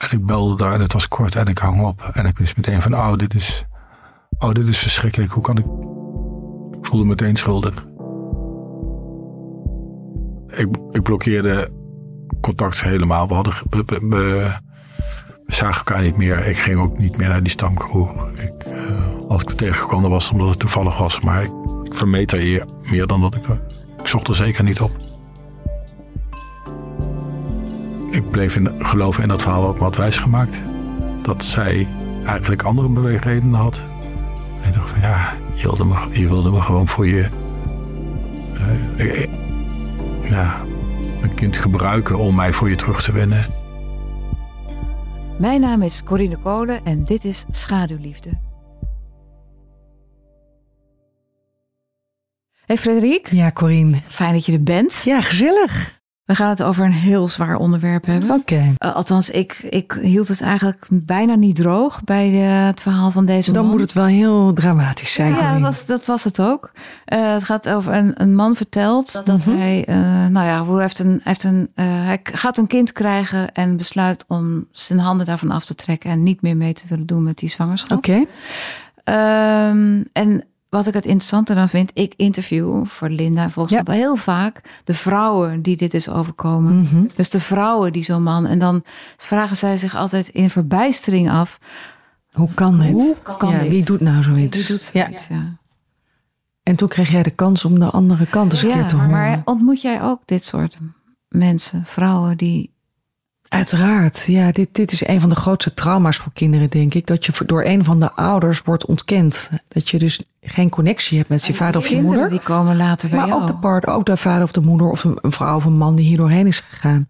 En ik belde daar en het was kort en ik hang op. En ik wist meteen van, oh, dit is, oh, dit is verschrikkelijk. Hoe kan ik... Ik voelde me meteen schuldig. Ik, ik blokkeerde contact helemaal. We, hadden, zagen elkaar niet meer. Ik ging ook niet meer naar die stamkroeg. Ik, uh, als ik er tegenkwam, dan was het omdat het toevallig was. Maar ik, ik vermeed er meer dan dat ik... Ik zocht er zeker niet op. Ik bleef in, geloven in dat verhaal wat me had wijsgemaakt. Dat zij eigenlijk andere beweegredenen had. En ik dacht van ja, je wilde me, je wilde me gewoon voor je... Uh, ja, een kind gebruiken om mij voor je terug te winnen. Mijn naam is Corine Kolen en dit is Schaduwliefde. Hey Frederik. Ja, Corine. Fijn dat je er bent. Ja, gezellig. We gaan het over een heel zwaar onderwerp hebben. Oké. Okay. Uh, althans, ik, ik hield het eigenlijk bijna niet droog bij de, het verhaal van deze Dan man. moet het wel heel dramatisch zijn. Ja, dat was, dat was het ook. Uh, het gaat over een, een man vertelt dat, dat mm -hmm. hij, uh, nou ja, hij heeft een, heeft een, hij gaat een kind krijgen en besluit om zijn handen daarvan af te trekken en niet meer mee te willen doen met die zwangerschap. Oké. Okay. Um, en wat ik het interessante dan vind, ik interview voor Linda volgens mij ja. heel vaak de vrouwen die dit is overkomen. Mhm. Mm -hmm. Dus de vrouwen die zo'n man. En dan vragen zij zich altijd in verbijstering af. Hoe kan dit? Hoe kan ja, dit? Wie doet nou zoiets? Wie doet zoiets ja. ja. En toen kreeg jij de kans om de andere kant eens een keer te horen. Maar ontmoet jij ook dit soort mensen, vrouwen die Uiteraard, ja, dit, dit is een van de grootste trauma's voor kinderen, denk ik. Dat je door een van de ouders wordt ontkend. Dat je dus geen connectie hebt met je vader of je moeder. Die komen later bij maar jou. ook de partner, ook de vader of de moeder of een vrouw of een man die hier doorheen is gegaan.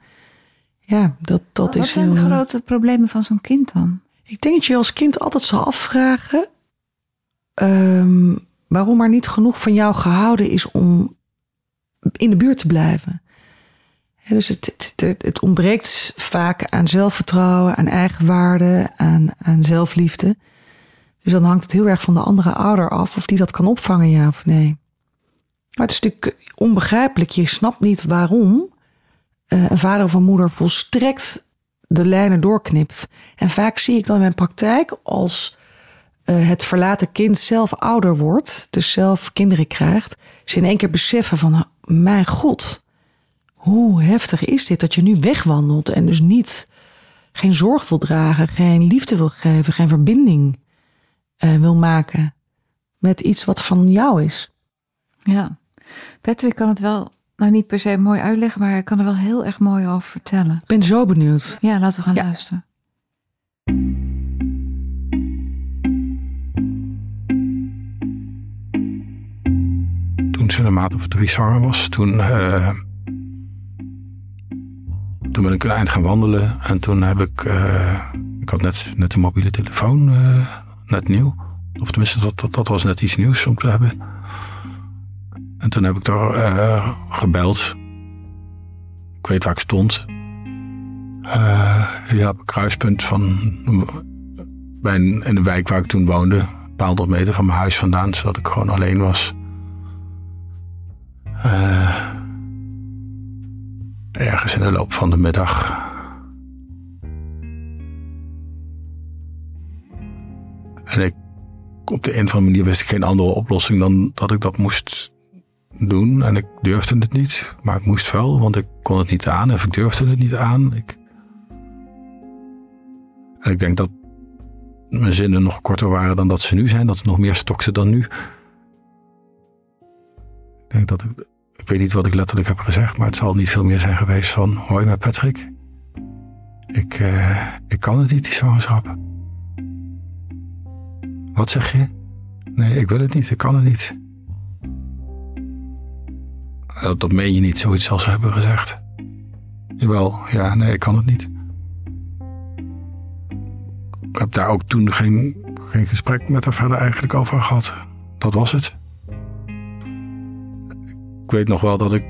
Ja, dat, dat Wat is. Wat zijn de grote problemen van zo'n kind dan? Ik denk dat je als kind altijd zal afvragen. Um, waarom er niet genoeg van jou gehouden is om in de buurt te blijven. Dus het, het, ontbreekt vaak aan zelfvertrouwen, aan eigenwaarde, aan, aan zelfliefde. Dus dan hangt het heel erg van de andere ouder af of die dat kan opvangen, ja of nee. Maar het is natuurlijk onbegrijpelijk. Je snapt niet waarom uh, een vader of een moeder volstrekt de lijnen doorknipt. En vaak zie ik dan in mijn praktijk als uh, het verlaten kind zelf ouder wordt, dus zelf kinderen krijgt, ze in één keer beseffen van, mijn god, hoe heftig is dit dat je nu wegwandelt en dus niet geen zorg wil dragen, geen liefde wil geven, geen verbinding uh, wil maken met iets wat van jou is. Ja, Patrick kan het wel, nou niet per se mooi uitleggen, maar hij kan er wel heel erg mooi over vertellen. Ik ben zo benieuwd. Ja, laten we gaan ja. luisteren. Toen ze een maand of drie zwanger was, toen... Uh... Toen ben ik een eind gaan wandelen en toen heb ik, uh, ik had net, net een mobiele telefoon, uh, net nieuw. Of tenminste, dat, dat, dat, was net iets nieuws om te hebben. En toen heb ik daar uh, gebeld. Ik weet waar ik stond. ja, op een kruispunt van, bij in de wijk waar ik toen woonde. Een paar honderd meter van mijn huis vandaan, zodat ik gewoon alleen was. Ergens in de loop van de middag. En ik, op de een of andere manier wist ik geen andere oplossing dan dat ik dat moest doen. En ik durfde het niet, maar ik moest wel, want ik kon het niet aan of ik durfde het niet aan. Ik... En ik denk dat mijn zinnen nog korter waren dan dat ze nu zijn, dat het nog meer stokte dan nu. Ik denk dat ik ik weet niet wat ik letterlijk heb gezegd, maar het zal niet veel meer zijn geweest van... Hoi met Patrick. Ik, uh, ik kan het niet, die zwangerschap. Wat zeg je? Nee, ik wil het niet, ik kan het niet. Dat, dat meen je niet, zoiets als ze hebben gezegd. Jawel, ja, nee, ik kan het niet. Ik heb daar ook toen geen, geen gesprek met haar verder eigenlijk over gehad. Dat was het. Ik weet nog wel dat ik,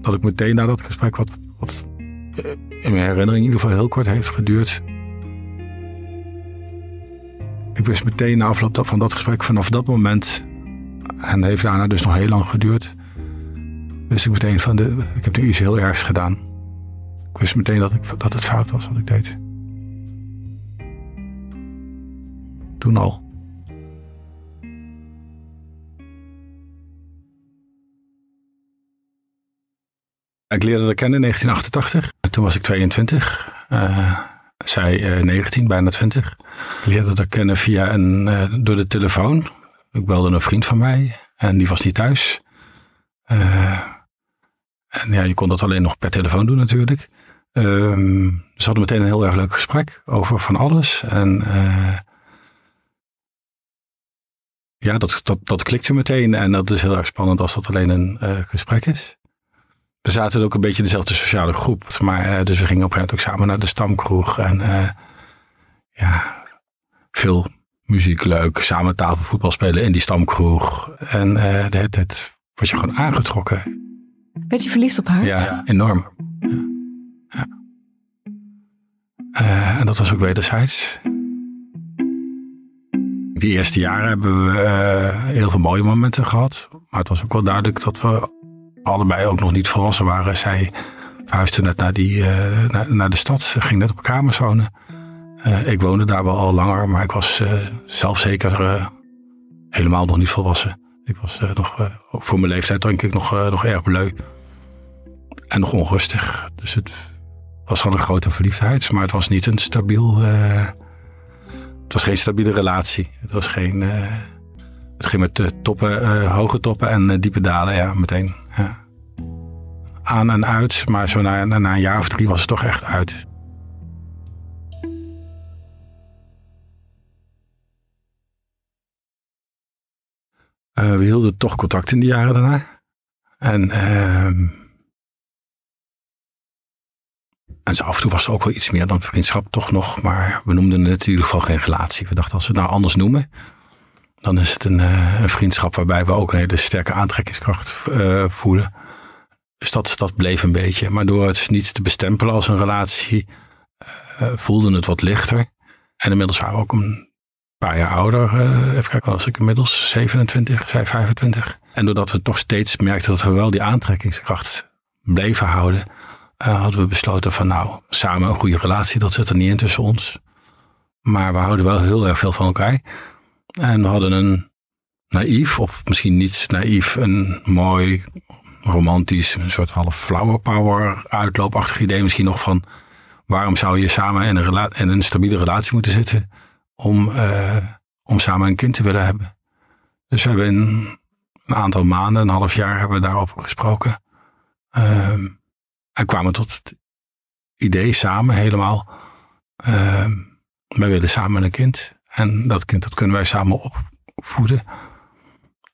dat ik meteen na dat gesprek, wat, wat in mijn herinnering in ieder geval heel kort heeft geduurd. Ik wist meteen na afloop van dat gesprek vanaf dat moment, en heeft daarna dus nog heel lang geduurd, wist ik meteen van, de, ik heb nu iets heel ergs gedaan. Ik wist meteen dat, ik, dat het fout was wat ik deed. Toen al. Ik leerde haar kennen in 1988. Toen was ik 22. Uh, zij uh, 19, bijna 20. Ik leerde haar kennen via een, uh, door de telefoon. Ik belde een vriend van mij en die was niet thuis. En ja, je kon dat alleen nog per telefoon doen natuurlijk. Um, we hadden meteen een heel erg leuk gesprek over van alles. En ja, dat, dat, dat klikte meteen. En dat is heel erg spannend als dat alleen een gesprek is. We zaten ook een beetje in dezelfde sociale groep. Maar, uh, dus we gingen op een ook samen naar de stamkroeg. En uh, ja, veel muziek leuk. Samen tafelvoetbal spelen in die stamkroeg. En de hele tijd was je gewoon aangetrokken. Werd je verliefd op haar? Ja, enorm. Ja. ja. Uh, en dat was ook wederzijds. Die eerste jaren hebben we uh, heel veel mooie momenten gehad. Maar het was ook wel duidelijk dat we allebei ook nog niet volwassen waren. Zij verhuisde net naar, die, uh, naar, naar, de stad, Ze ging net op kamers wonen. ik woonde daar wel al langer, maar ik was zelf zeker helemaal nog niet volwassen. Ik was nog, voor mijn leeftijd denk ik nog, nog erg bleu. En nog onrustig. Dus het was wel een grote verliefdheid, maar het was niet een stabiel. Uh, het was geen stabiele relatie. Het was geen. Uh, het ging met toppen, uh, hoge toppen en diepe dalen, ja, meteen. Ja. Aan en uit, maar zo na, na, een jaar of drie was het toch echt uit. we hielden toch contact in de jaren daarna. En. ehm En zo af en toe was er ook wel iets meer dan vriendschap toch nog. Maar we noemden het in ieder geval geen relatie. We dachten als we het nou anders noemen. Dan is het een, uh, een vriendschap waarbij we ook een hele sterke aantrekkingskracht uh, voelen. Dus dat, bleef een beetje. Maar door het niet te bestempelen als een relatie. Uh, voelde het wat lichter. En inmiddels waren we ook een paar jaar ouder. even kijken, was ik inmiddels 27, zij 25. En doordat we toch steeds merkten dat we wel die aantrekkingskracht bleven houden hadden we besloten van nou, samen een goede relatie, dat zit er niet in tussen ons. Maar we houden wel heel erg veel van elkaar. En we hadden een naïef, of misschien niet naïef, een mooi, romantisch, een soort half flower power uitloopachtig idee misschien nog van waarom zou je samen in een, in een stabiele relatie moeten zitten om, uh, om samen een kind te willen hebben. Dus we hebben in een aantal maanden, een half jaar, hebben we daarover gesproken. Uh, en kwamen tot het idee samen helemaal. Uh, wij willen samen een kind. En dat kind dat kunnen wij samen opvoeden.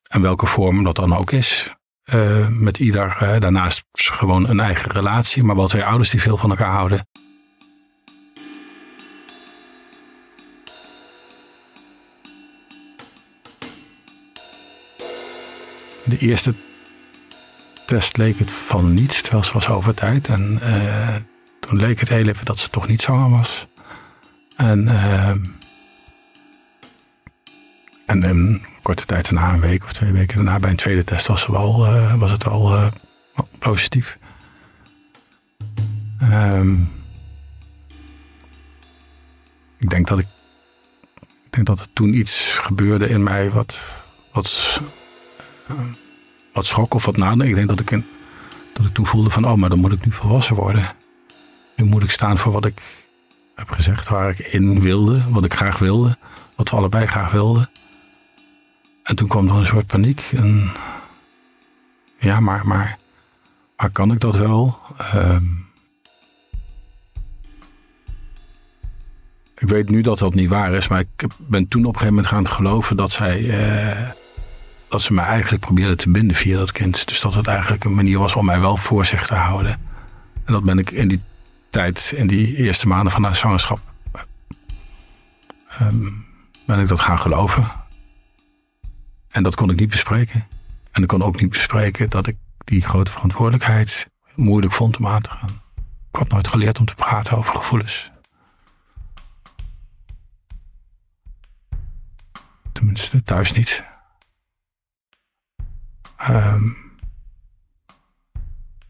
En welke vorm dat dan ook is. Uh, met ieder daarnaast gewoon een eigen relatie. Maar wel twee ouders die veel van elkaar houden. De eerste test leek het van niet, terwijl ze was over tijd. En uh, toen leek het heel even dat ze toch niet zwanger was. En, uh, en korte tijd daarna, een week of twee weken daarna, bij een tweede test was, ze wel, uh, was het wel positief. Um, ik denk dat ik, ik denk dat er toen iets gebeurde in mij wat, wat wat schok of wat nadenken. Ik denk dat ik, in, dat ik toen voelde van, oh, maar dan moet ik nu volwassen worden. Nu moet ik staan voor wat ik heb gezegd, waar ik in wilde, wat ik graag wilde, wat we allebei graag wilden. En toen kwam er een soort paniek. Ja, maar, maar, kan ik dat wel? Um, ik weet nu dat dat niet waar is, maar ik ben toen op een gegeven moment gaan geloven dat zij. Uh, dat ze mij eigenlijk probeerde te binden via dat kind. Dus dat het eigenlijk een manier was om mij wel voor zich te houden. En dat ben ik in die tijd, in die eerste maanden van haar zwangerschap, ehm, ben ik dat gaan geloven. En dat kon ik niet bespreken. En ik kon ook niet bespreken dat ik die grote verantwoordelijkheid moeilijk vond om aan te gaan. Ik had nooit geleerd om te praten over gevoelens. Tenminste, thuis niet. Ehm,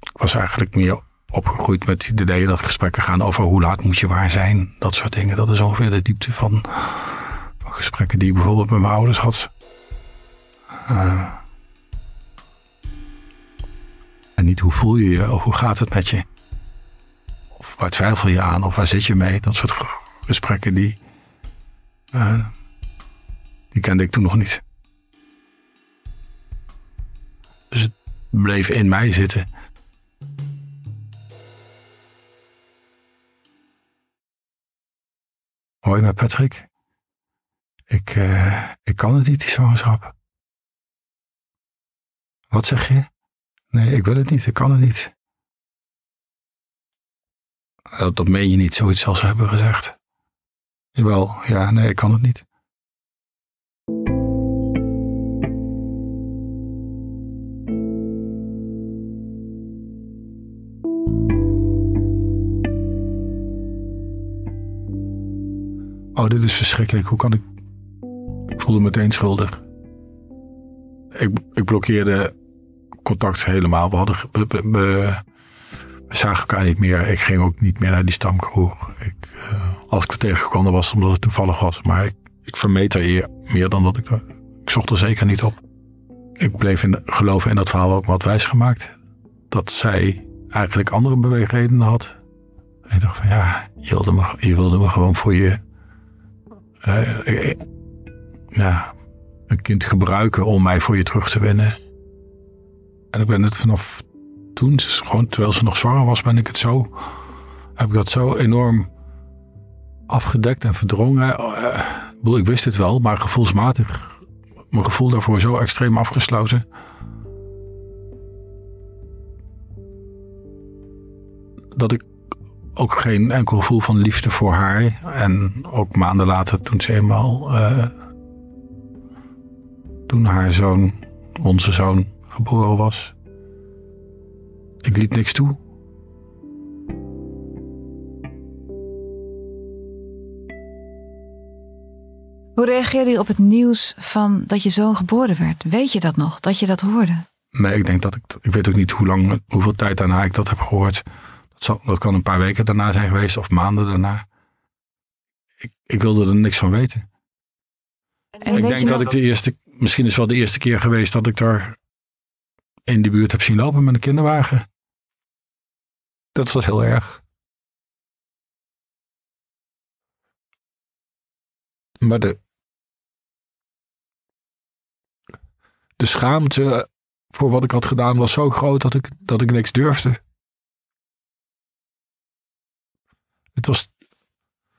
ik was eigenlijk meer opgegroeid met het idee dat gesprekken gaan over hoe laat moet je waar zijn. Dat soort dingen. Dat is ongeveer de diepte van, van gesprekken die ik bijvoorbeeld met mijn ouders had. Uh, en niet hoe voel je je of hoe gaat het met je. Of waar twijfel je aan of waar zit je mee. Dat soort gesprekken die, uh, die kende ik toen nog niet. Dus het bleef in mij zitten. Hoi met Patrick. Ik, uh, ik kan het niet, die zwangerschap. Wat zeg je? Nee, ik wil het niet, ik kan het niet. Dat, dat meen je niet, zoiets als ze hebben gezegd. Jawel, ja, nee, ik kan het niet. Oh, dit is verschrikkelijk. Hoe kan ik. Ik voelde me meteen schuldig. Ik, ik blokkeerde contact helemaal. We, hadden, we, zagen elkaar niet meer. Ik ging ook niet meer naar die stamkroeg. Ik, uh, als ik er tegenkwam, was het omdat het toevallig was. Maar ik, ik vermeed er eer, meer dan dat ik. Ik zocht er zeker niet op. Ik bleef in, geloven in dat verhaal ook wat wijs gemaakt. Dat zij eigenlijk andere beweegredenen had. En ik dacht van ja, je wilde me, je wilde me gewoon voor je... Uh, ja, een kind gebruiken om mij voor je terug te winnen. En ik ben het vanaf toen, gewoon terwijl ze nog zwanger was, ben ik het zo, heb ik dat zo enorm afgedekt en verdrongen. Uh, ik wist het wel, maar gevoelsmatig, mijn gevoel daarvoor zo extreem afgesloten. Dat ik ook geen enkel gevoel van liefde voor haar. En ook maanden later, toen ze eenmaal. Uh, toen haar zoon, onze zoon, geboren was. Ik liet niks toe. Hoe reageerde je op het nieuws van dat je zoon geboren werd? Weet je dat nog, dat je dat hoorde? Nee, ik denk dat ik. Ik weet ook niet hoe lang, hoeveel tijd daarna ik dat heb gehoord. Dat, zal, dat kan een paar weken daarna zijn geweest of maanden daarna. Ik, ik wilde er niks van weten. En ik denk dat ik de eerste, misschien is wel de eerste keer geweest dat ik daar in de buurt heb zien lopen met een kinderwagen. Dat was heel erg. Maar de, de schaamte voor wat ik had gedaan was zo groot dat ik, dat ik niks durfde. Het was,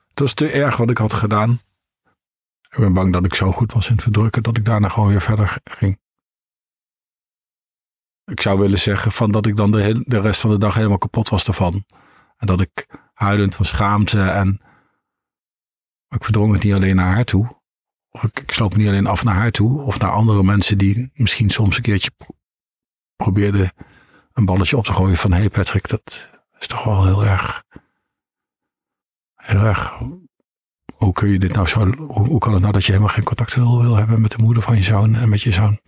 het was te erg wat ik had gedaan. Ik ben bang dat ik zo goed was in het verdrukken dat ik daarna gewoon weer verder ging. Ik zou willen zeggen van dat ik dan de, de rest van de dag helemaal kapot was ervan. En dat ik huilend van schaamte en ik verdrong het niet alleen naar haar toe. Of ik, ik sloop niet alleen af naar haar toe of naar andere mensen die misschien soms een keertje probeerden een balletje op te gooien van hé hey Patrick, dat is toch wel heel erg, heel erg, hoe kun je dit nou zo, hoe, kan het nou dat je helemaal geen contact wil hebben met de moeder van je zoon en met je zoon?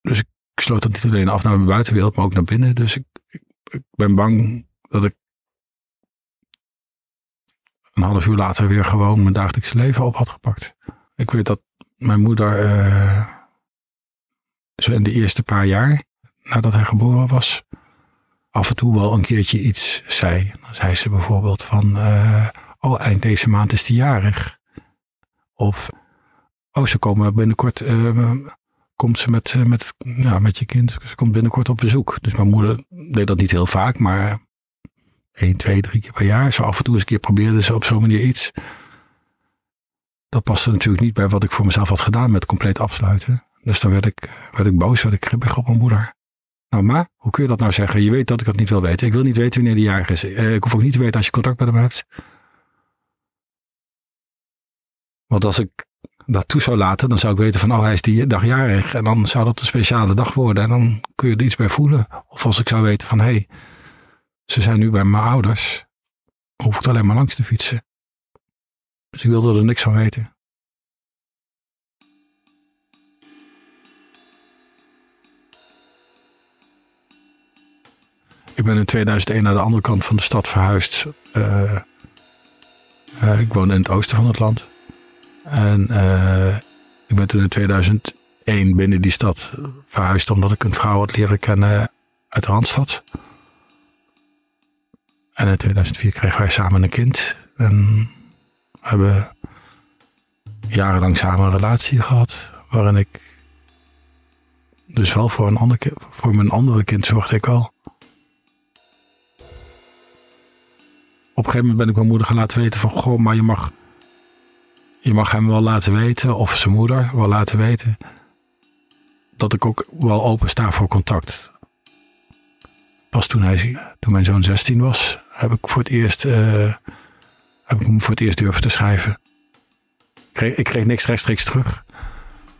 Dus ik sloot dat niet alleen af naar mijn buitenwereld, maar ook naar binnen. Dus ik, ik, ben bang dat ik een half uur later weer gewoon mijn dagelijkse leven op had gepakt. Ik weet dat mijn moeder uh, zo in de eerste paar jaar nadat hij geboren was, af en toe wel een keertje iets zei. Dan zei ze bijvoorbeeld van, uh, oh eind deze maand is hij jarig. Of, oh ze komen binnenkort uh, komt ze met, eh, met, ja, met je kind. Ze komt binnenkort op bezoek. Dus mijn moeder deed dat niet heel vaak, maar één, twee, drie keer per jaar. Zo af en toe eens een keer probeerde ze op zo'n manier iets. dat paste natuurlijk niet bij wat ik voor mezelf had gedaan met compleet afsluiten. Dus dan werd ik, werd ik boos, werd ik grippig op mijn moeder. Nou, ma, hoe kun je dat nou zeggen? Je weet dat ik dat niet wil weten. Ik wil niet weten wanneer die jarig is. Eh, ik hoef ook niet te weten als je contact met hem hebt. Want als ik dat toe zou laten, dan zou ik weten van, oh, hij is die dag jarig. En dan zou dat een speciale dag worden. En dan kun je er iets bij voelen. Of als ik zou weten van, hé, hey, ze zijn nu bij mijn ouders. Hoef ik alleen maar langs te fietsen. Dus ik wilde er niks van weten. Ik ben in 2001 naar de andere kant van de stad verhuisd. Uh, uh, ik woon in het oosten van het land. En uh, ik ben toen in 2001 binnen die stad verhuisd omdat ik een vrouw had leren kennen uit de Randstad. En in 2004 kregen wij samen een kind. En hebben jarenlang samen een relatie gehad. Waarin ik dus wel voor, een ander, voor mijn andere kind zorgde ik al. Op een gegeven moment ben ik mijn moeder gaan laten weten van... Goh, maar je mag, je mag hem wel laten weten, of zijn moeder wel laten weten... dat ik ook wel open sta voor contact. Pas toen, hij, toen mijn zoon 16 was, heb ik voor het eerst, uh, heb ik hem voor het eerst durven te schrijven. Ik kreeg, ik kreeg niks rechtstreeks terug.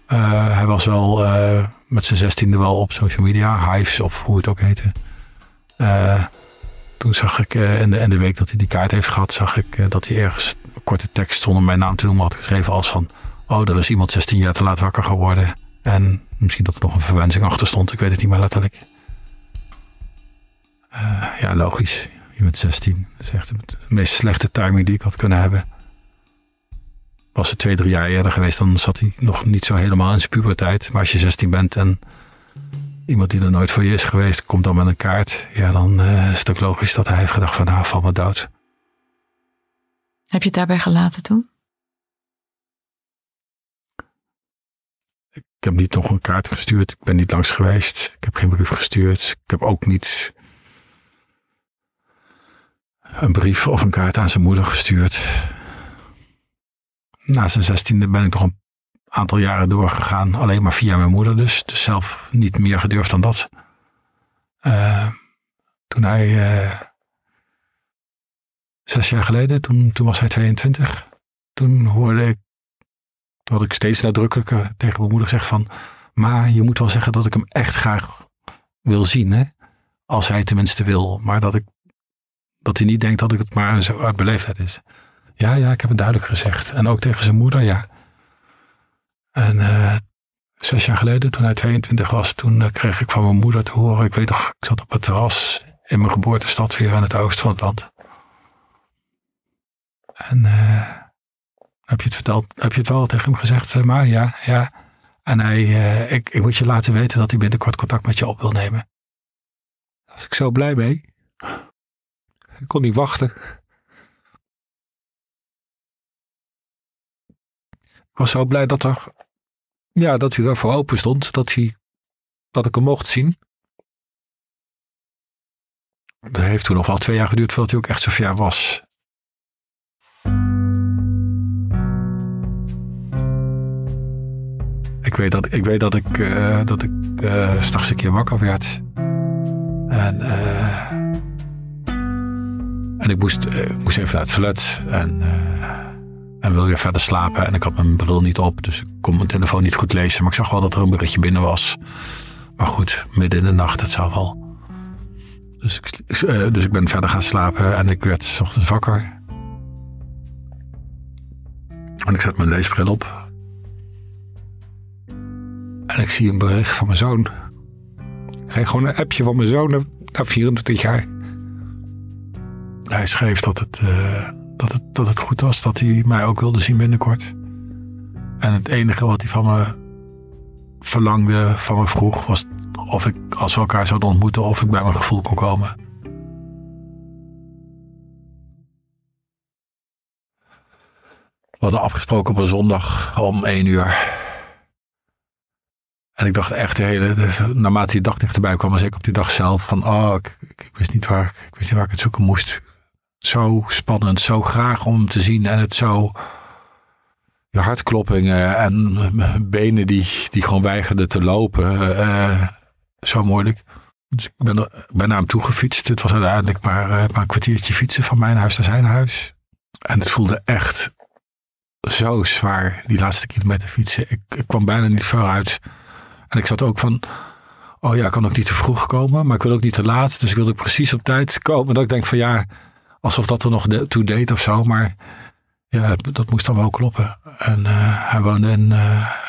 Uh, hij was wel uh, met zijn zestiende wel op social media, Hives of hoe het ook heette. toen zag ik in, de, in de week dat hij die kaart heeft gehad, zag ik dat hij ergens korte tekst zonder mijn naam te noemen had geschreven als van, oh er is iemand 16 jaar te laat wakker geworden. En misschien dat er nog een verwensing achter stond, ik weet het niet meer letterlijk. ja, logisch met 16. Dat is echt de meest slechte timing die ik had kunnen hebben. Was het twee, drie jaar eerder geweest, dan zat hij nog niet zo helemaal in zijn puberteit. Maar als je 16 bent en iemand die er nooit voor je is geweest, komt dan met een kaart. Ja, dan uh, is het ook logisch dat hij heeft gedacht van, nou, val me dood. Heb je het daarbij gelaten toen? Ik heb niet nog een kaart gestuurd. Ik ben niet langs geweest. Ik heb geen brief gestuurd. Ik heb ook niet een brief of een kaart aan zijn moeder gestuurd. Na zijn zestiende ben ik nog een aantal jaren doorgegaan. Alleen maar via mijn moeder dus. Dus zelf niet meer gedurfd dan dat. Uh, toen hij... Uh, zes jaar geleden, toen, toen was hij 22. Toen hoorde ik... Toen had ik steeds nadrukkelijker tegen mijn moeder gezegd van... Maar je moet wel zeggen dat ik hem echt graag wil zien. Hè? Als hij tenminste wil. Maar dat ik dat hij niet denkt dat ik het maar zo uit beleefdheid is. Ja, ja, ik heb het duidelijk gezegd. En ook tegen zijn moeder, ja. En uh, zes jaar geleden, toen hij 22 was, toen uh, kreeg ik van mijn moeder te horen. Ik weet nog, ik zat op het terras in mijn geboortestad weer aan het oosten van het land. En uh, heb je het verteld? Heb je het wel tegen hem gezegd? maar ja, ja. En hij, ik, ik moet je laten weten dat hij binnenkort contact met je op wil nemen. Daar was ik zo blij mee. Ik kon niet wachten. Ik was zo blij dat, er, ja, dat hij voor open stond. Dat, hij, dat ik hem mocht zien. Dat heeft toen nog wel twee jaar geduurd voordat hij ook echt zo ver was. Ik weet dat ik, weet dat ik, uh, dat ik uh, s'nachts een keer wakker werd. En uh, en ik moest, moest even naar het toilet en, en wil weer verder slapen. En ik had mijn bril niet op, dus ik kon mijn telefoon niet goed lezen. Maar ik zag wel dat er een berichtje binnen was. Maar goed, midden in de nacht, het zou wel. Dus ik, dus ik ben verder gaan slapen en ik werd s ochtends wakker. En ik zet mijn leesbril op. En ik zie een bericht van mijn zoon. Ik kreeg gewoon een appje van mijn zoon na 24 jaar hij schreef dat het, uh, dat, het, dat het goed was, dat hij mij ook wilde zien binnenkort. En het enige wat hij van me verlangde, van me vroeg, was of ik, als we elkaar zouden ontmoeten, of ik bij mijn gevoel kon komen. We hadden afgesproken op een zondag om één uur. En ik dacht echt de hele, naarmate die dag dichterbij kwam, was ik op die dag zelf van, oh, ik, ik, wist niet waar ik, wist niet waar ik het zoeken moest zo spannend, zo graag om te zien en het zo, je hartkloppingen en benen die, die gewoon weigerden te lopen. Uh, zo moeilijk. Dus ik ben, ben naar hem toe gefietst. Het was uiteindelijk maar, uh, maar een kwartiertje fietsen van mijn huis naar zijn huis. En het voelde echt zo zwaar, die laatste kilometer fietsen. Ik, ik kwam bijna niet vooruit. En ik zat ook van, oh ja, ik kan ook niet te vroeg komen, maar ik wil ook niet te laat. Dus ik wilde precies op tijd komen. Dat ik denk van ja, alsof dat er nog toe deed of zo. Maar ja, dat moest dan wel kloppen. En uh, hij woonde in, uh,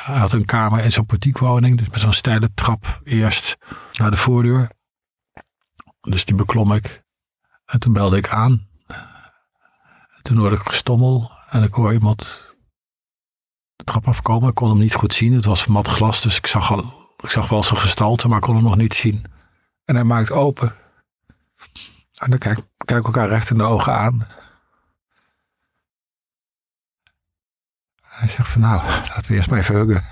hij had een kamer in zo'n portiekwoning. Dus met zo'n steile trap eerst naar de voordeur. Dus die beklom ik. En toen belde ik aan. toen hoorde ik gestommel. En ik hoor iemand trap afkomen. Ik kon hem niet goed zien. Het was mat glas, dus ik zag, al, ik zag wel zijn gestalte, maar kon hem nog niet zien. En hij maakt open. En dan kijk, kijk elkaar recht in de ogen aan. Hij zegt van nou, laten we eerst maar even huggen.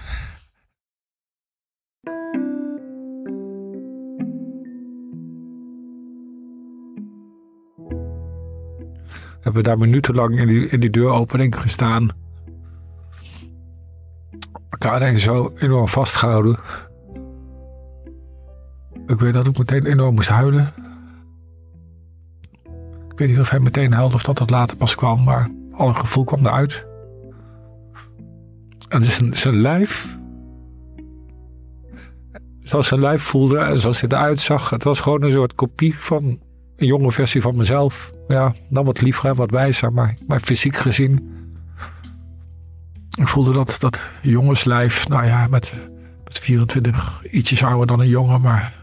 We hebben daar minutenlang in die, in die deuropening gestaan. Denk zo enorm vastgehouden. Ik weet dat ik meteen enorm moest huilen. Ik weet niet of hij meteen huilde of dat dat later pas kwam, maar alle gevoel kwam eruit. En zijn, zijn lijf. Zoals zijn lijf voelde en zoals hij eruit zag. Het was gewoon een soort kopie van een jonge versie van mezelf. Ja, dan wat liever en wat wijzer, maar, maar fysiek gezien. Ik voelde dat, dat jongenslijf, nou ja, met, met 24, ietsjes ouder dan een jongen, maar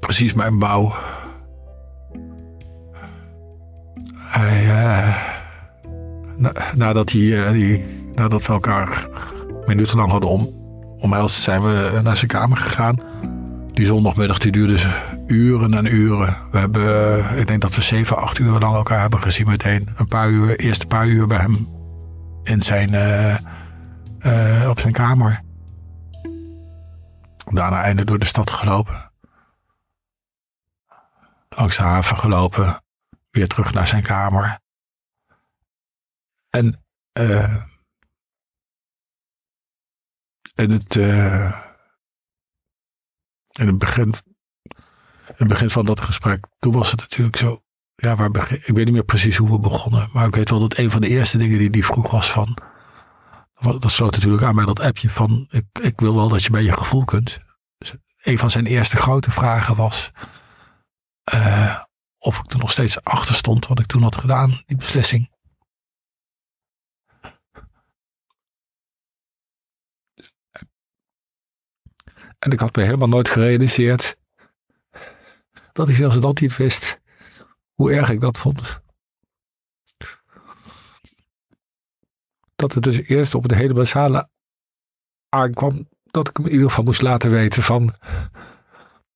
precies mijn bouw. Hij, uh, nadat, hij, die, nadat we elkaar minutenlang hadden om, omhelst, zijn we naar zijn kamer gegaan. Die zondagmiddag die duurde uren en uren. We hebben, ik denk dat we zeven, acht uur lang elkaar hebben gezien meteen. Een paar uur, eerst een paar uur bij hem in zijn, uh, op zijn kamer. Daarna einde door de stad gelopen. Langs de haven gelopen. Weer terug naar zijn kamer. En, uh, en het, in het begin, in het begin van dat gesprek, toen was het natuurlijk zo, ja, waar ik weet niet meer precies hoe we begonnen, maar ik weet wel dat een van de eerste dingen die die vroeg was van, dat sloot natuurlijk aan bij dat appje van, ik, ik wil wel dat je bij je gevoel kunt. Dus een van zijn eerste grote vragen was, uh, of ik er nog steeds achter stond wat ik toen had gedaan, die beslissing. En ik had me helemaal nooit gerealiseerd dat hij zelfs dat niet wist. Hoe erg ik dat vond. Dat het dus eerst op het hele basale aankwam dat ik hem in ieder geval moest laten weten van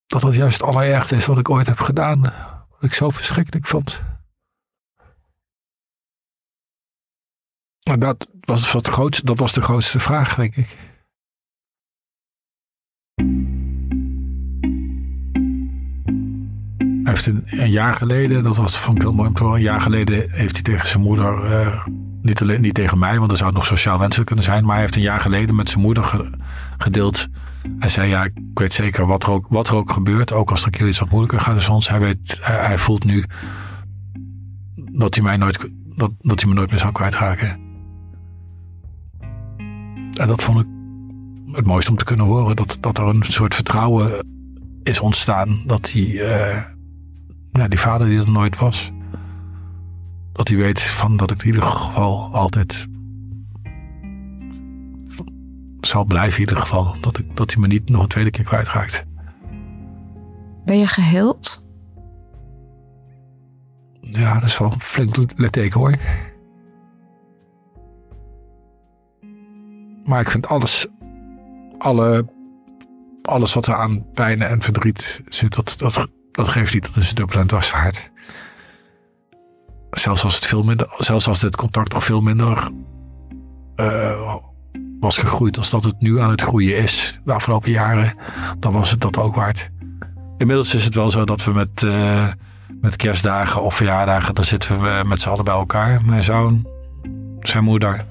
dat dat juist het allerergste is wat ik ooit heb gedaan. Wat ik zo verschrikkelijk vond. Maar dat was, het grootste, dat was de grootste vraag, denk ik. Hij heeft een, een, jaar geleden, dat was van heel mooi een jaar geleden heeft hij tegen zijn moeder, uh, niet, niet tegen mij, want er zou het nog sociaal wenselijk kunnen zijn, maar hij heeft een jaar geleden met zijn moeder gedeeld. Hij zei, ja, ik weet zeker wat er ook, wat er ook gebeurt, ook als er iets wat moeilijker gaat dan ons. Hij, weet, hij, voelt nu dat hij, mij nooit, dat, dat hij me nooit meer zou kwijtraken. En dat vond ik het mooiste om te kunnen horen, dat, dat er een soort vertrouwen is ontstaan dat hij... Uh, ja, die vader die er nooit was. Dat hij weet van dat ik in ieder geval altijd zal blijven in ieder geval. Dat, ik, dat hij me niet nog een tweede keer kwijtraakt. Ben je geheeld? Ja, dat is wel een flink litteken hoor. Maar ik vind alles, alle, alles wat er aan pijn en verdriet zit, dat, dat, dat geeft niet, dat is een dubbele en dwarsvaart. Zelfs als het veel minder, zelfs als dit contact nog veel minder uh, was gegroeid als dat het nu aan het groeien is de afgelopen jaren, dan was het dat ook waard. Inmiddels is het wel zo dat we met, uh, met kerstdagen of verjaardagen, dan zitten we met z'n allen bij elkaar. Mijn zoon, zijn moeder,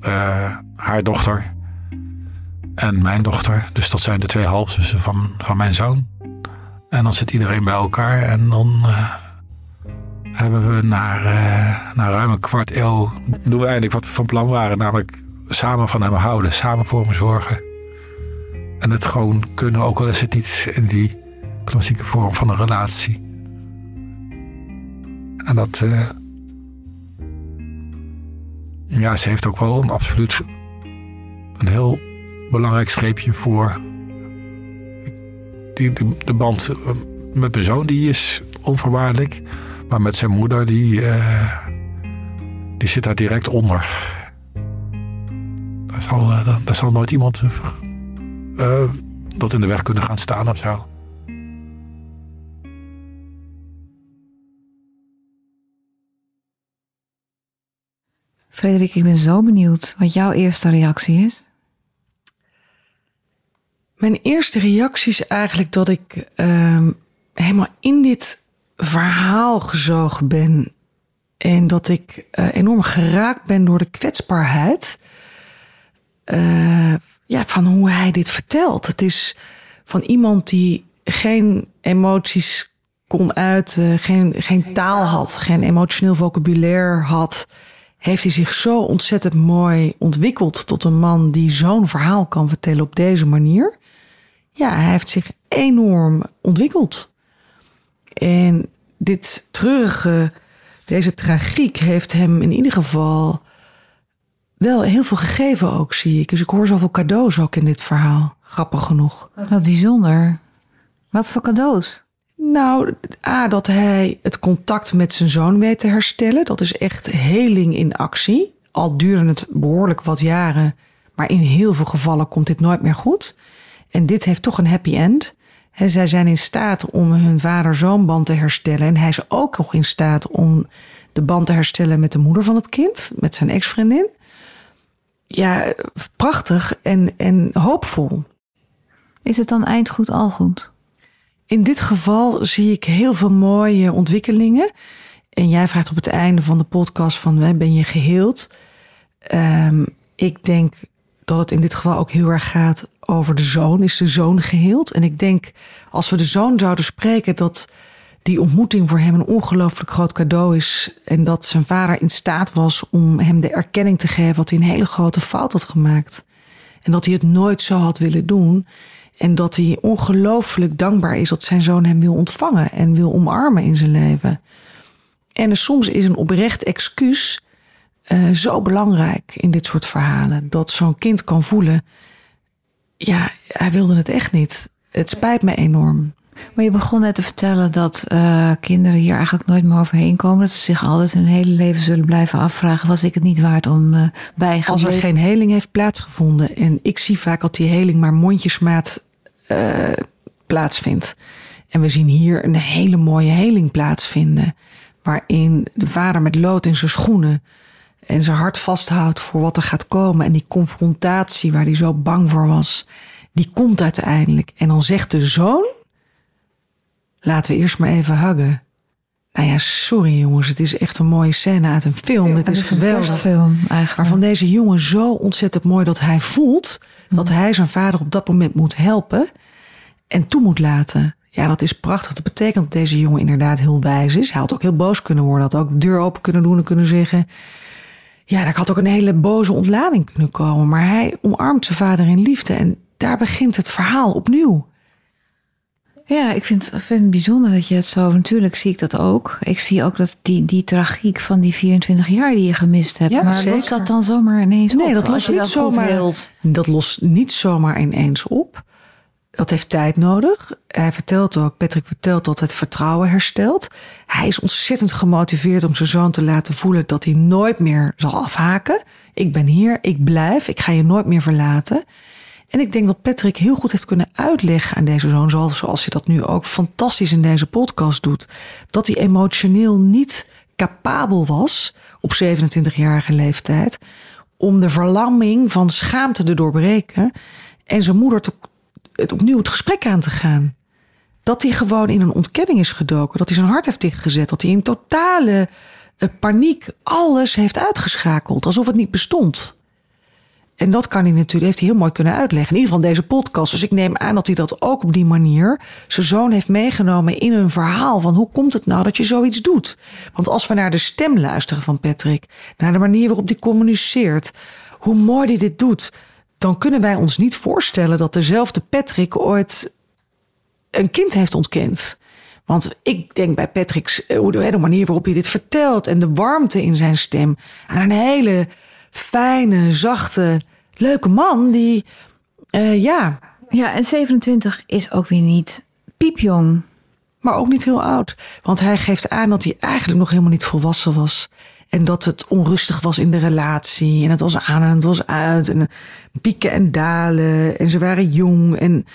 eh, haar dochter en mijn dochter. Dus dat zijn de twee halfzussen van, van mijn zoon. En dan zit iedereen bij elkaar en dan eh, hebben we na, uh, na ruim een kwart eeuw... doen we eigenlijk wat we van plan waren. Namelijk samen van hem houden, samen voor me zorgen. En het gewoon kunnen, ook al is het niet in die klassieke vorm van een relatie. En dat... Uh, ja, ze heeft ook wel een absoluut een heel belangrijk streepje voor. Die, de, band met mijn zoon die is onvoorwaardelijk. Maar met zijn moeder, die, uh, die zit daar direct onder. Daar zal, uh, daar zal nooit iemand dat in de weg kunnen gaan staan of zo. Frederik, ik ben zo benieuwd wat jouw eerste reactie is. Mijn eerste reactie is eigenlijk dat ik uh, helemaal in dit verhaal gezogen ben. En dat ik uh, enorm geraakt ben door de kwetsbaarheid. Uh, ja, van hoe hij dit vertelt. Het is van iemand die geen emoties kon uiten, geen, geen taal had, geen emotioneel vocabulaire had heeft hij zich zo ontzettend mooi ontwikkeld tot een man die zo'n verhaal kan vertellen op deze manier. Ja, hij heeft zich enorm ontwikkeld. En dit treurige, deze tragiek heeft hem in ieder geval wel heel veel gegeven ook, zie ik. Dus ik hoor zoveel cadeaus ook in dit verhaal. Grappig genoeg. Wat bijzonder. Wat voor cadeaus? Nou, A, dat hij het contact met zijn zoon weet te herstellen. Dat is echt heling in actie. Al duurde het behoorlijk wat jaren, maar in heel veel gevallen komt dit nooit meer goed. En dit heeft toch een happy end. En zij zijn in staat om hun vader-zoonband te herstellen. En hij is ook nog in staat om de band te herstellen met de moeder van het kind, met zijn ex-vriendin. Ja, prachtig en, en hoopvol. Is het dan eind goed al goed? In dit geval zie ik heel veel mooie ontwikkelingen. En jij vraagt op het einde van de podcast van ben je geheeld? Um, ik denk dat het in dit geval ook heel erg gaat over de zoon. Is de zoon geheeld? En ik denk als we de zoon zouden spreken dat die ontmoeting voor hem een ongelooflijk groot cadeau is. En dat zijn vader in staat was om hem de erkenning te geven wat hij een hele grote fout had gemaakt. En dat hij het nooit zo had willen doen. En dat hij ongelooflijk dankbaar is dat zijn zoon hem wil ontvangen en wil omarmen in zijn leven. En soms is een oprecht excuus uh, zo belangrijk in dit soort verhalen. Dat zo'n kind kan voelen, ja, hij wilde het echt niet. Het spijt me enorm. Maar je begon net te vertellen dat uh, kinderen hier eigenlijk nooit meer overheen komen. Dat ze zich altijd hun hele leven zullen blijven afvragen: was ik het niet waard om uh, bij Als er geen heling heeft plaatsgevonden. En ik zie vaak dat die heling maar mondjesmaat uh, plaatsvindt. En we zien hier een hele mooie heling plaatsvinden. Waarin de vader met lood in zijn schoenen en zijn hart vasthoudt voor wat er gaat komen. En die confrontatie waar hij zo bang voor was, die komt uiteindelijk. En dan zegt de zoon: Laten we eerst maar even huggen. Nou ja, sorry jongens, het is echt een mooie scène uit een film. Ja, het is, geweldig. Film, eigenlijk. Maar van deze jongen zo ontzettend mooi dat hij voelt dat hij zijn vader op dat moment moet helpen en toe moet laten. Ja, dat is prachtig. Dat betekent dat deze jongen inderdaad heel wijs is. Hij had ook heel boos kunnen worden. Had ook de deur open kunnen doen en kunnen zeggen. Ja, daar had ook een hele boze ontlading kunnen komen. Maar hij omarmt zijn vader in liefde. En daar begint het verhaal opnieuw. Ja, ik vind, vind het bijzonder dat je het zo. Natuurlijk zie ik dat ook. Ik zie ook dat die, die tragiek van die 24 jaar die je gemist hebt. Ja, maar zeker. lost dat dan zomaar ineens nee, op? dat lost niet zomaar. Dat lost niet zomaar ineens op. Dat heeft tijd nodig. Hij vertelt ook, Patrick vertelt dat het vertrouwen herstelt. Hij is ontzettend gemotiveerd om zijn zoon te laten voelen dat hij nooit meer zal afhaken. Ik ben hier, ik blijf, ik ga je nooit meer verlaten. En ik denk dat Patrick heel goed heeft kunnen uitleggen aan deze zoon, zoals, hij dat nu ook fantastisch in deze podcast doet, dat hij emotioneel niet capabel was op 27-jarige leeftijd om de verlamming van schaamte te doorbreken en zijn moeder te, het opnieuw het gesprek aan te gaan. Dat hij gewoon in een ontkenning is gedoken, dat hij zijn hart heeft dichtgezet, dat hij in totale eh, paniek, alles heeft uitgeschakeld. Alsof het niet bestond. En dat kan hij natuurlijk, heeft hij heel mooi kunnen uitleggen. In ieder geval deze podcast. Dus ik neem aan dat hij dat ook op die manier zijn zoon heeft meegenomen in een verhaal. Van hoe komt het nou dat je zoiets doet? Want als we naar de stem luisteren van Patrick, naar de manier waarop hij communiceert, hoe mooi hij dit doet, dan kunnen wij ons niet voorstellen dat dezelfde Patrick ooit een kind heeft ontkend. Want ik denk bij Patrick's, eh, de, de manier waarop hij dit vertelt en de warmte in zijn stem, aan een hele fijne, zachte, leuke man die, uh, ja. Ja, en 27 is ook weer niet piepjong. Maar ook niet heel oud. Want hij geeft aan dat hij eigenlijk nog helemaal niet volwassen was. En dat het onrustig was in de relatie. En het was aan en het was uit. En pieken en dalen. En ze waren jong. En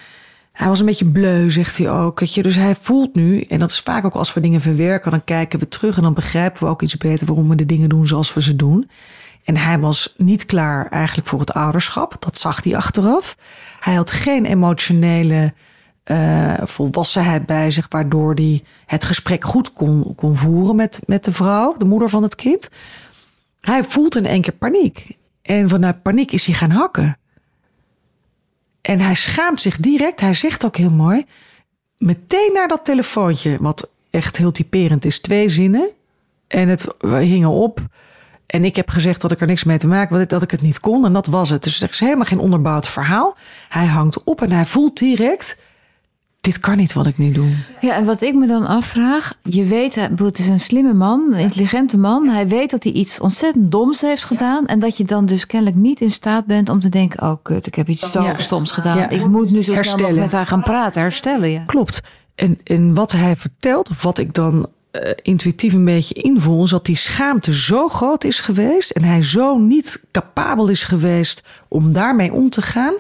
hij was een beetje bleu, zegt hij ook. Je? Dus hij voelt nu, en dat is vaak ook als we dingen verwerken, dan kijken we terug en dan begrijpen we ook iets beter waarom we de dingen doen zoals we ze doen. En hij was niet klaar eigenlijk voor het ouderschap. Dat zag hij achteraf. Hij had geen emotionele uh, volwassenheid bij zich, waardoor hij het gesprek goed kon, kon voeren met, met de vrouw, de moeder van het kind. Hij voelt in één keer paniek. En vanuit paniek is hij gaan hakken. En hij schaamt zich direct. Hij zegt ook heel mooi. Meteen naar dat telefoontje, wat echt heel typerend is. Twee zinnen. En het hing op. En ik heb gezegd dat ik er niks mee te maken had, dat ik het niet kon. En dat was het. Dus er is helemaal geen onderbouwd verhaal. Hij hangt op en hij voelt direct. Dit kan niet wat ik nu doe. Ja, en wat ik me dan afvraag. Je weet, het is een slimme man, een intelligente man. Hij weet dat hij iets ontzettend doms heeft gedaan. En dat je dan dus kennelijk niet in staat bent om te denken: oh kut, ik heb iets zo stoms gedaan. Ik moet nu zo snel nog met haar gaan praten, herstellen. Ja. Klopt. En, en wat hij vertelt, of wat ik dan uh, intuïtief een beetje invoel, is dat die schaamte zo groot is geweest en hij zo niet capabel is geweest om daarmee om te gaan,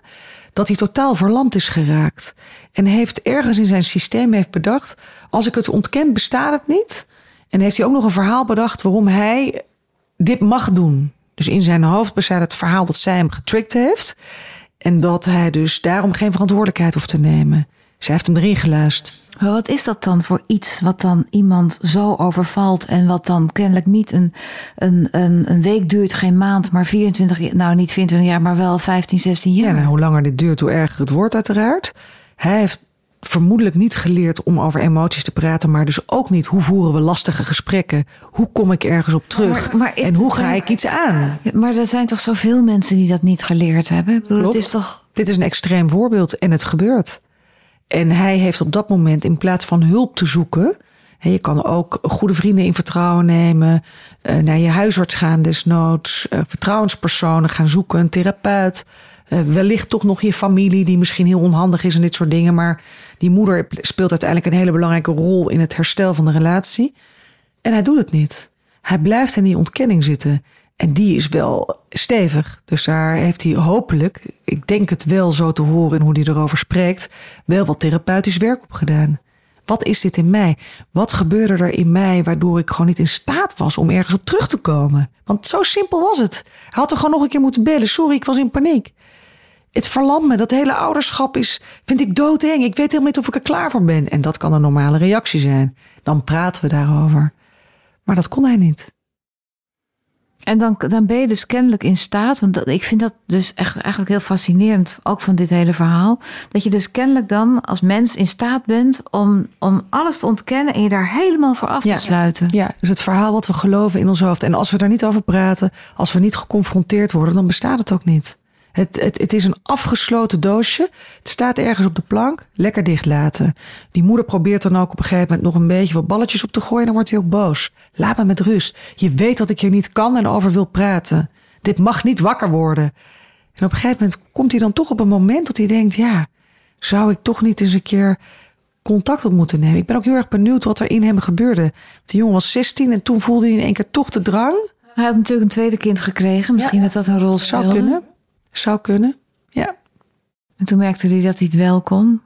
dat hij totaal verlamd is geraakt. En heeft ergens in zijn systeem heeft bedacht, als ik het ontken, bestaat het niet. En heeft hij ook nog een verhaal bedacht waarom hij dit mag doen. Dus in zijn hoofd bestaat het verhaal dat zij hem getricked heeft. En dat hij dus daarom geen verantwoordelijkheid hoeft te nemen. Zij heeft hem erin geluisterd. Maar wat is dat dan voor iets wat dan iemand zo overvalt en wat dan kennelijk niet een, een, een, een week duurt, geen maand, maar 24, nou niet 24 jaar, maar wel 15, 16 jaar? Ja, nou, hoe langer dit duurt, hoe erger het wordt uiteraard. Hij heeft vermoedelijk niet geleerd om over emoties te praten, maar dus ook niet hoe voeren we lastige gesprekken, hoe kom ik ergens op terug maar, en hoe ga ik iets aan. Maar er zijn toch zoveel mensen die dat niet geleerd hebben? het is toch... Dit is een extreem voorbeeld en het gebeurt. En hij heeft op dat moment in plaats van hulp te zoeken. je kan ook goede vrienden in vertrouwen nemen. Eh, naar je huisarts gaan desnoods. Uh, vertrouwenspersonen gaan zoeken. Een therapeut. Uh, wellicht toch nog je familie die misschien heel onhandig is en dit soort dingen. Maar die moeder speelt uiteindelijk een hele belangrijke rol in het herstel van de relatie. En hij doet het niet. Hij blijft in die ontkenning zitten. En die is wel stevig. Dus daar heeft hij hopelijk, ik denk het wel zo te horen in hoe hij erover spreekt, wel wat therapeutisch werk op gedaan. Wat is dit in mij? Wat gebeurde er in mij waardoor ik gewoon niet in staat was om ergens op terug te komen? Want zo simpel was het. Hij had er gewoon nog een keer moeten bellen. Sorry, ik was in paniek. Het verlamt me. Dat hele ouderschap is, vind ik doodeng. Ik weet helemaal niet of ik er klaar voor ben. En dat kan een normale reactie zijn. Dan praten we daarover. Maar dat kon hij niet. En dan, dan ben je dus kennelijk in staat, want ik vind dat dus echt eigenlijk heel fascinerend, ook van dit hele verhaal, dat je dus kennelijk dan als mens in staat bent om, om alles te ontkennen en je daar helemaal voor af te sluiten. Ja, dus het verhaal wat we geloven in ons hoofd. En als we daar niet over praten, als we niet geconfronteerd worden, dan bestaat het ook niet. Het, het, het is een afgesloten doosje. Het staat ergens op de plank. Lekker dicht laten. Die moeder probeert dan ook op een gegeven moment nog een beetje wat balletjes op te gooien. Dan wordt hij ook boos. Laat me met rust. Je weet dat ik hier niet kan en over wil praten. Dit mag niet wakker worden. En op een gegeven moment komt hij dan toch op een moment dat hij denkt: ja, zou ik toch niet eens een keer contact op moeten nemen? Ik ben ook heel erg benieuwd wat er in hem gebeurde. De jongen was 16 en toen voelde hij in één keer toch de drang. Hij had natuurlijk een tweede kind gekregen. Misschien dat dat een rol speelde. Zou kunnen. Zou kunnen, ja. En toen merkte hij dat hij het wel kon?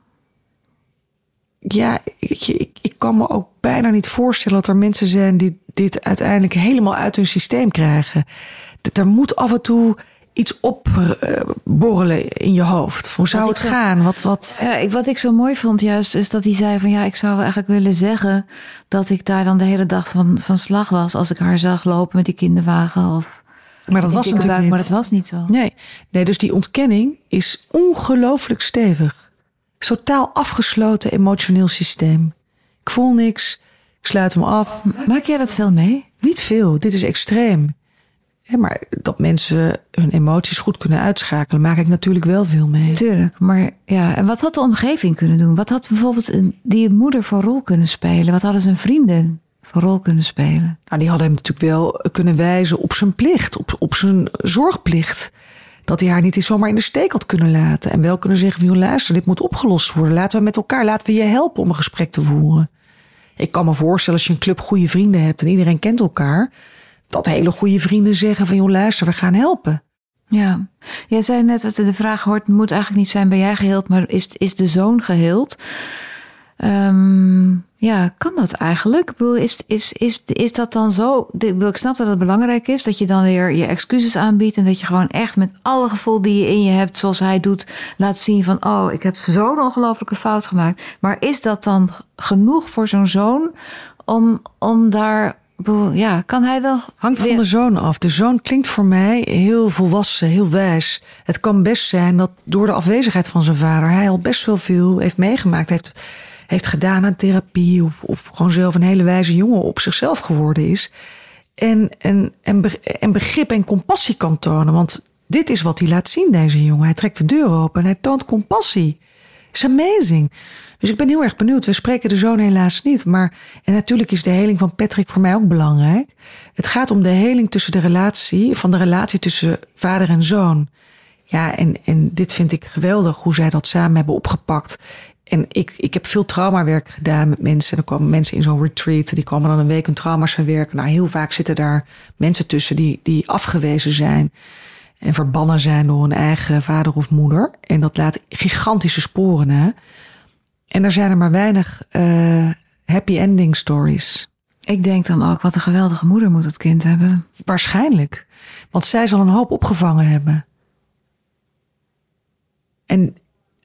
Ja, ik, ik, ik kan me ook bijna niet voorstellen dat er mensen zijn die dit uiteindelijk helemaal uit hun systeem krijgen. Er moet af en toe iets opborrelen in je hoofd? Hoe zou het gaan? Wat, wat... Ja, ik, wat ik zo mooi vond juist, is dat hij zei van ja, ik zou eigenlijk willen zeggen dat ik daar dan de hele dag van, van slag was als ik haar zag lopen met die kinderwagen. Of Maar dat was natuurlijk niet. Maar dat was niet zo. Nee. nee, dus die ontkenning is ongelooflijk stevig. Totaal afgesloten emotioneel systeem. Ik voel niks, ik sluit hem af. Maak jij dat veel mee? Niet veel, dit is extreem. Maar dat mensen hun emoties goed kunnen uitschakelen, maak ik natuurlijk wel veel mee. Tuurlijk, maar ja, en wat had de omgeving kunnen doen? Wat had bijvoorbeeld die moeder voor rol kunnen spelen? Wat hadden zijn vrienden voor rol kunnen spelen? Nou, die hadden hem natuurlijk wel kunnen wijzen op zijn plicht, op, op zijn zorgplicht. Dat hij haar niet eens zomaar in de steek had kunnen laten. En wel kunnen zeggen van, luister, dit moet opgelost worden. Laten we met elkaar, laten we je helpen om een gesprek te voeren. Ik kan me voorstellen als je een club goede vrienden hebt en iedereen kent elkaar. Dat hele goede vrienden zeggen van, joh, luister, we gaan helpen. Ja, jij zei net dat de vraag hoort, moet eigenlijk niet zijn, ben jij geheeld, maar is, is de zoon geheeld? Ehm, ja, kan dat eigenlijk? Ik bedoel, is, is, is, is dat dan zo? Ik bedoel, Ik snap dat het belangrijk is dat je dan weer je excuses aanbiedt en dat je gewoon echt met alle gevoel die je in je hebt, zoals hij doet, laat zien van, oh, ik heb zo'n ongelofelijke fout gemaakt. Maar is dat dan genoeg voor zo'n zoon om, om daar, ja, kan hij dan Hangt van de zoon af. De zoon klinkt voor mij heel volwassen, heel wijs. Het kan best zijn dat door de afwezigheid van zijn vader hij al best wel veel heeft meegemaakt. Heeft, heeft gedaan aan therapie. Of, of gewoon zelf een hele wijze jongen op zichzelf geworden is. En, en, en, be- en begrip en compassie kan tonen. Want dit is wat hij laat zien, deze jongen. Hij trekt de deur open en hij toont compassie. is amazing. Dus ik ben heel erg benieuwd. We spreken de zoon helaas niet. Maar en natuurlijk is de heling van Patrick voor mij ook belangrijk. Het gaat om de heling tussen de relatie, van de relatie tussen vader en zoon. Ja, en, en dit vind ik geweldig hoe zij dat samen hebben opgepakt. En ik, ik heb veel traumawerk gedaan met mensen. En dan komen mensen in zo'n retreat. Die komen dan een week hun trauma's verwerken. Nou, heel vaak zitten daar mensen tussen die, die afgewezen zijn. En verbannen zijn door hun eigen vader of moeder. En dat laat gigantische sporen na. En er zijn er maar weinig eh, happy ending stories. Ik denk dan ook, wat een geweldige moeder moet het kind hebben. Waarschijnlijk. Want zij zal een hoop opgevangen hebben. En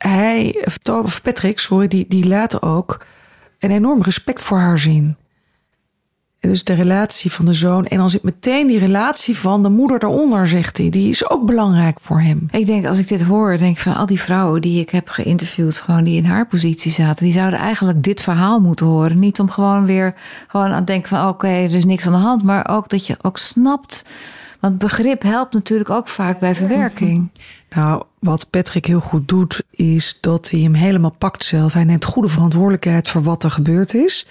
hij, of Patrick, sorry, die, die laat ook een enorm respect voor haar zien. En dus de relatie van de zoon. En dan zit meteen die relatie van de moeder daaronder, zegt hij. Die is ook belangrijk voor hem. Ik denk, als ik dit hoor, denk ik van al die vrouwen die ik heb geïnterviewd, gewoon die in haar positie zaten, die zouden eigenlijk dit verhaal moeten horen. Niet om gewoon weer gewoon aan het denken van oké, er is niks aan de hand, maar ook dat je ook snapt. Want begrip helpt natuurlijk ook vaak bij verwerking. Nou, wat Patrick heel goed doet, is dat hij hem helemaal pakt zelf. Hij neemt goede verantwoordelijkheid voor wat er gebeurd is.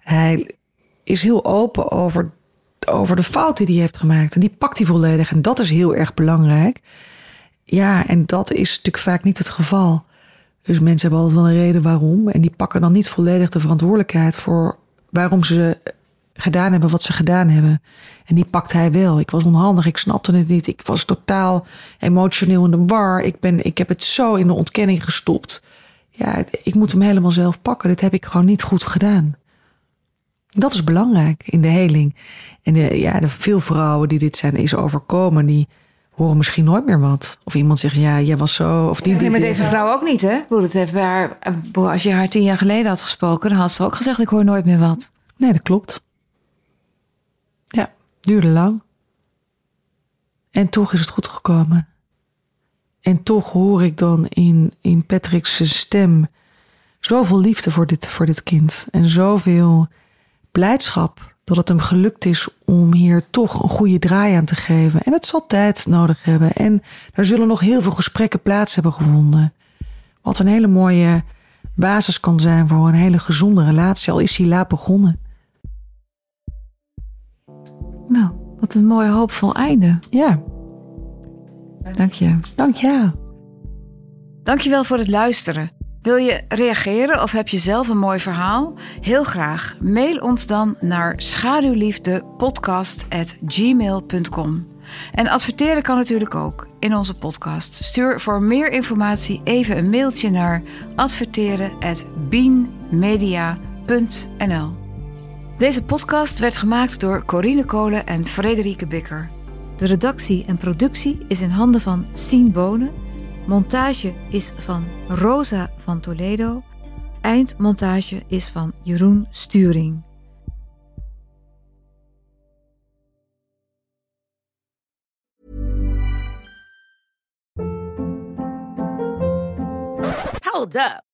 Hij is heel open over, over de fout die hij heeft gemaakt. En die pakt hij volledig. En dat is heel erg belangrijk. Ja, en dat is natuurlijk vaak niet het geval. Dus mensen hebben altijd wel een reden waarom. En die pakken dan niet volledig de verantwoordelijkheid voor waarom ze gedaan hebben wat ze gedaan hebben. En die pakt hij wel. Ik was onhandig, ik snapte het niet. Ik was totaal emotioneel in de war. Ik, ben, ik heb het zo in de ontkenning gestopt. Ja, ik moet hem helemaal zelf pakken. Dit heb ik gewoon niet goed gedaan. Dat is belangrijk in de heling. En de, ja, de veel vrouwen die dit zijn is overkomen, die horen misschien nooit meer wat. Of iemand zegt, ja, jij was zo. Of die, Nee, maar deze vrouw ook niet, hè? Bedoel, het heeft bij haar, ik bedoel, als je haar tien jaar geleden had gesproken, dan had ze ook gezegd: ik hoor nooit meer wat. Nee, dat klopt. Ja, duurde lang. En toch is het goed gekomen. En toch hoor ik dan in, in Patrick's stem zoveel liefde voor dit, voor dit kind. En zoveel blijdschap dat het hem gelukt is om hier toch een goede draai aan te geven. En het zal tijd nodig hebben. En er zullen nog heel veel gesprekken plaats hebben gevonden. Wat een hele mooie basis kan zijn voor een hele gezonde relatie, al is hij laat begonnen. Nou, wat een mooi hoopvol einde. Ja, Dank je. dank je. Dankjewel voor het luisteren. Wil je reageren of heb je zelf een mooi verhaal? Heel graag. Mail ons dan naar schaduwliefdepodcast.gmail.com. En adverteren kan natuurlijk ook in onze podcast. Stuur voor meer informatie even een mailtje naar adverteren@beanmedia.nl. Deze podcast werd gemaakt door Corine Kolen en Frederike Bikker. De redactie en productie is in handen van Sien Bonen. Montage is van Rosa van Toledo. Eindmontage is van Jeroen Sturing. Hold up.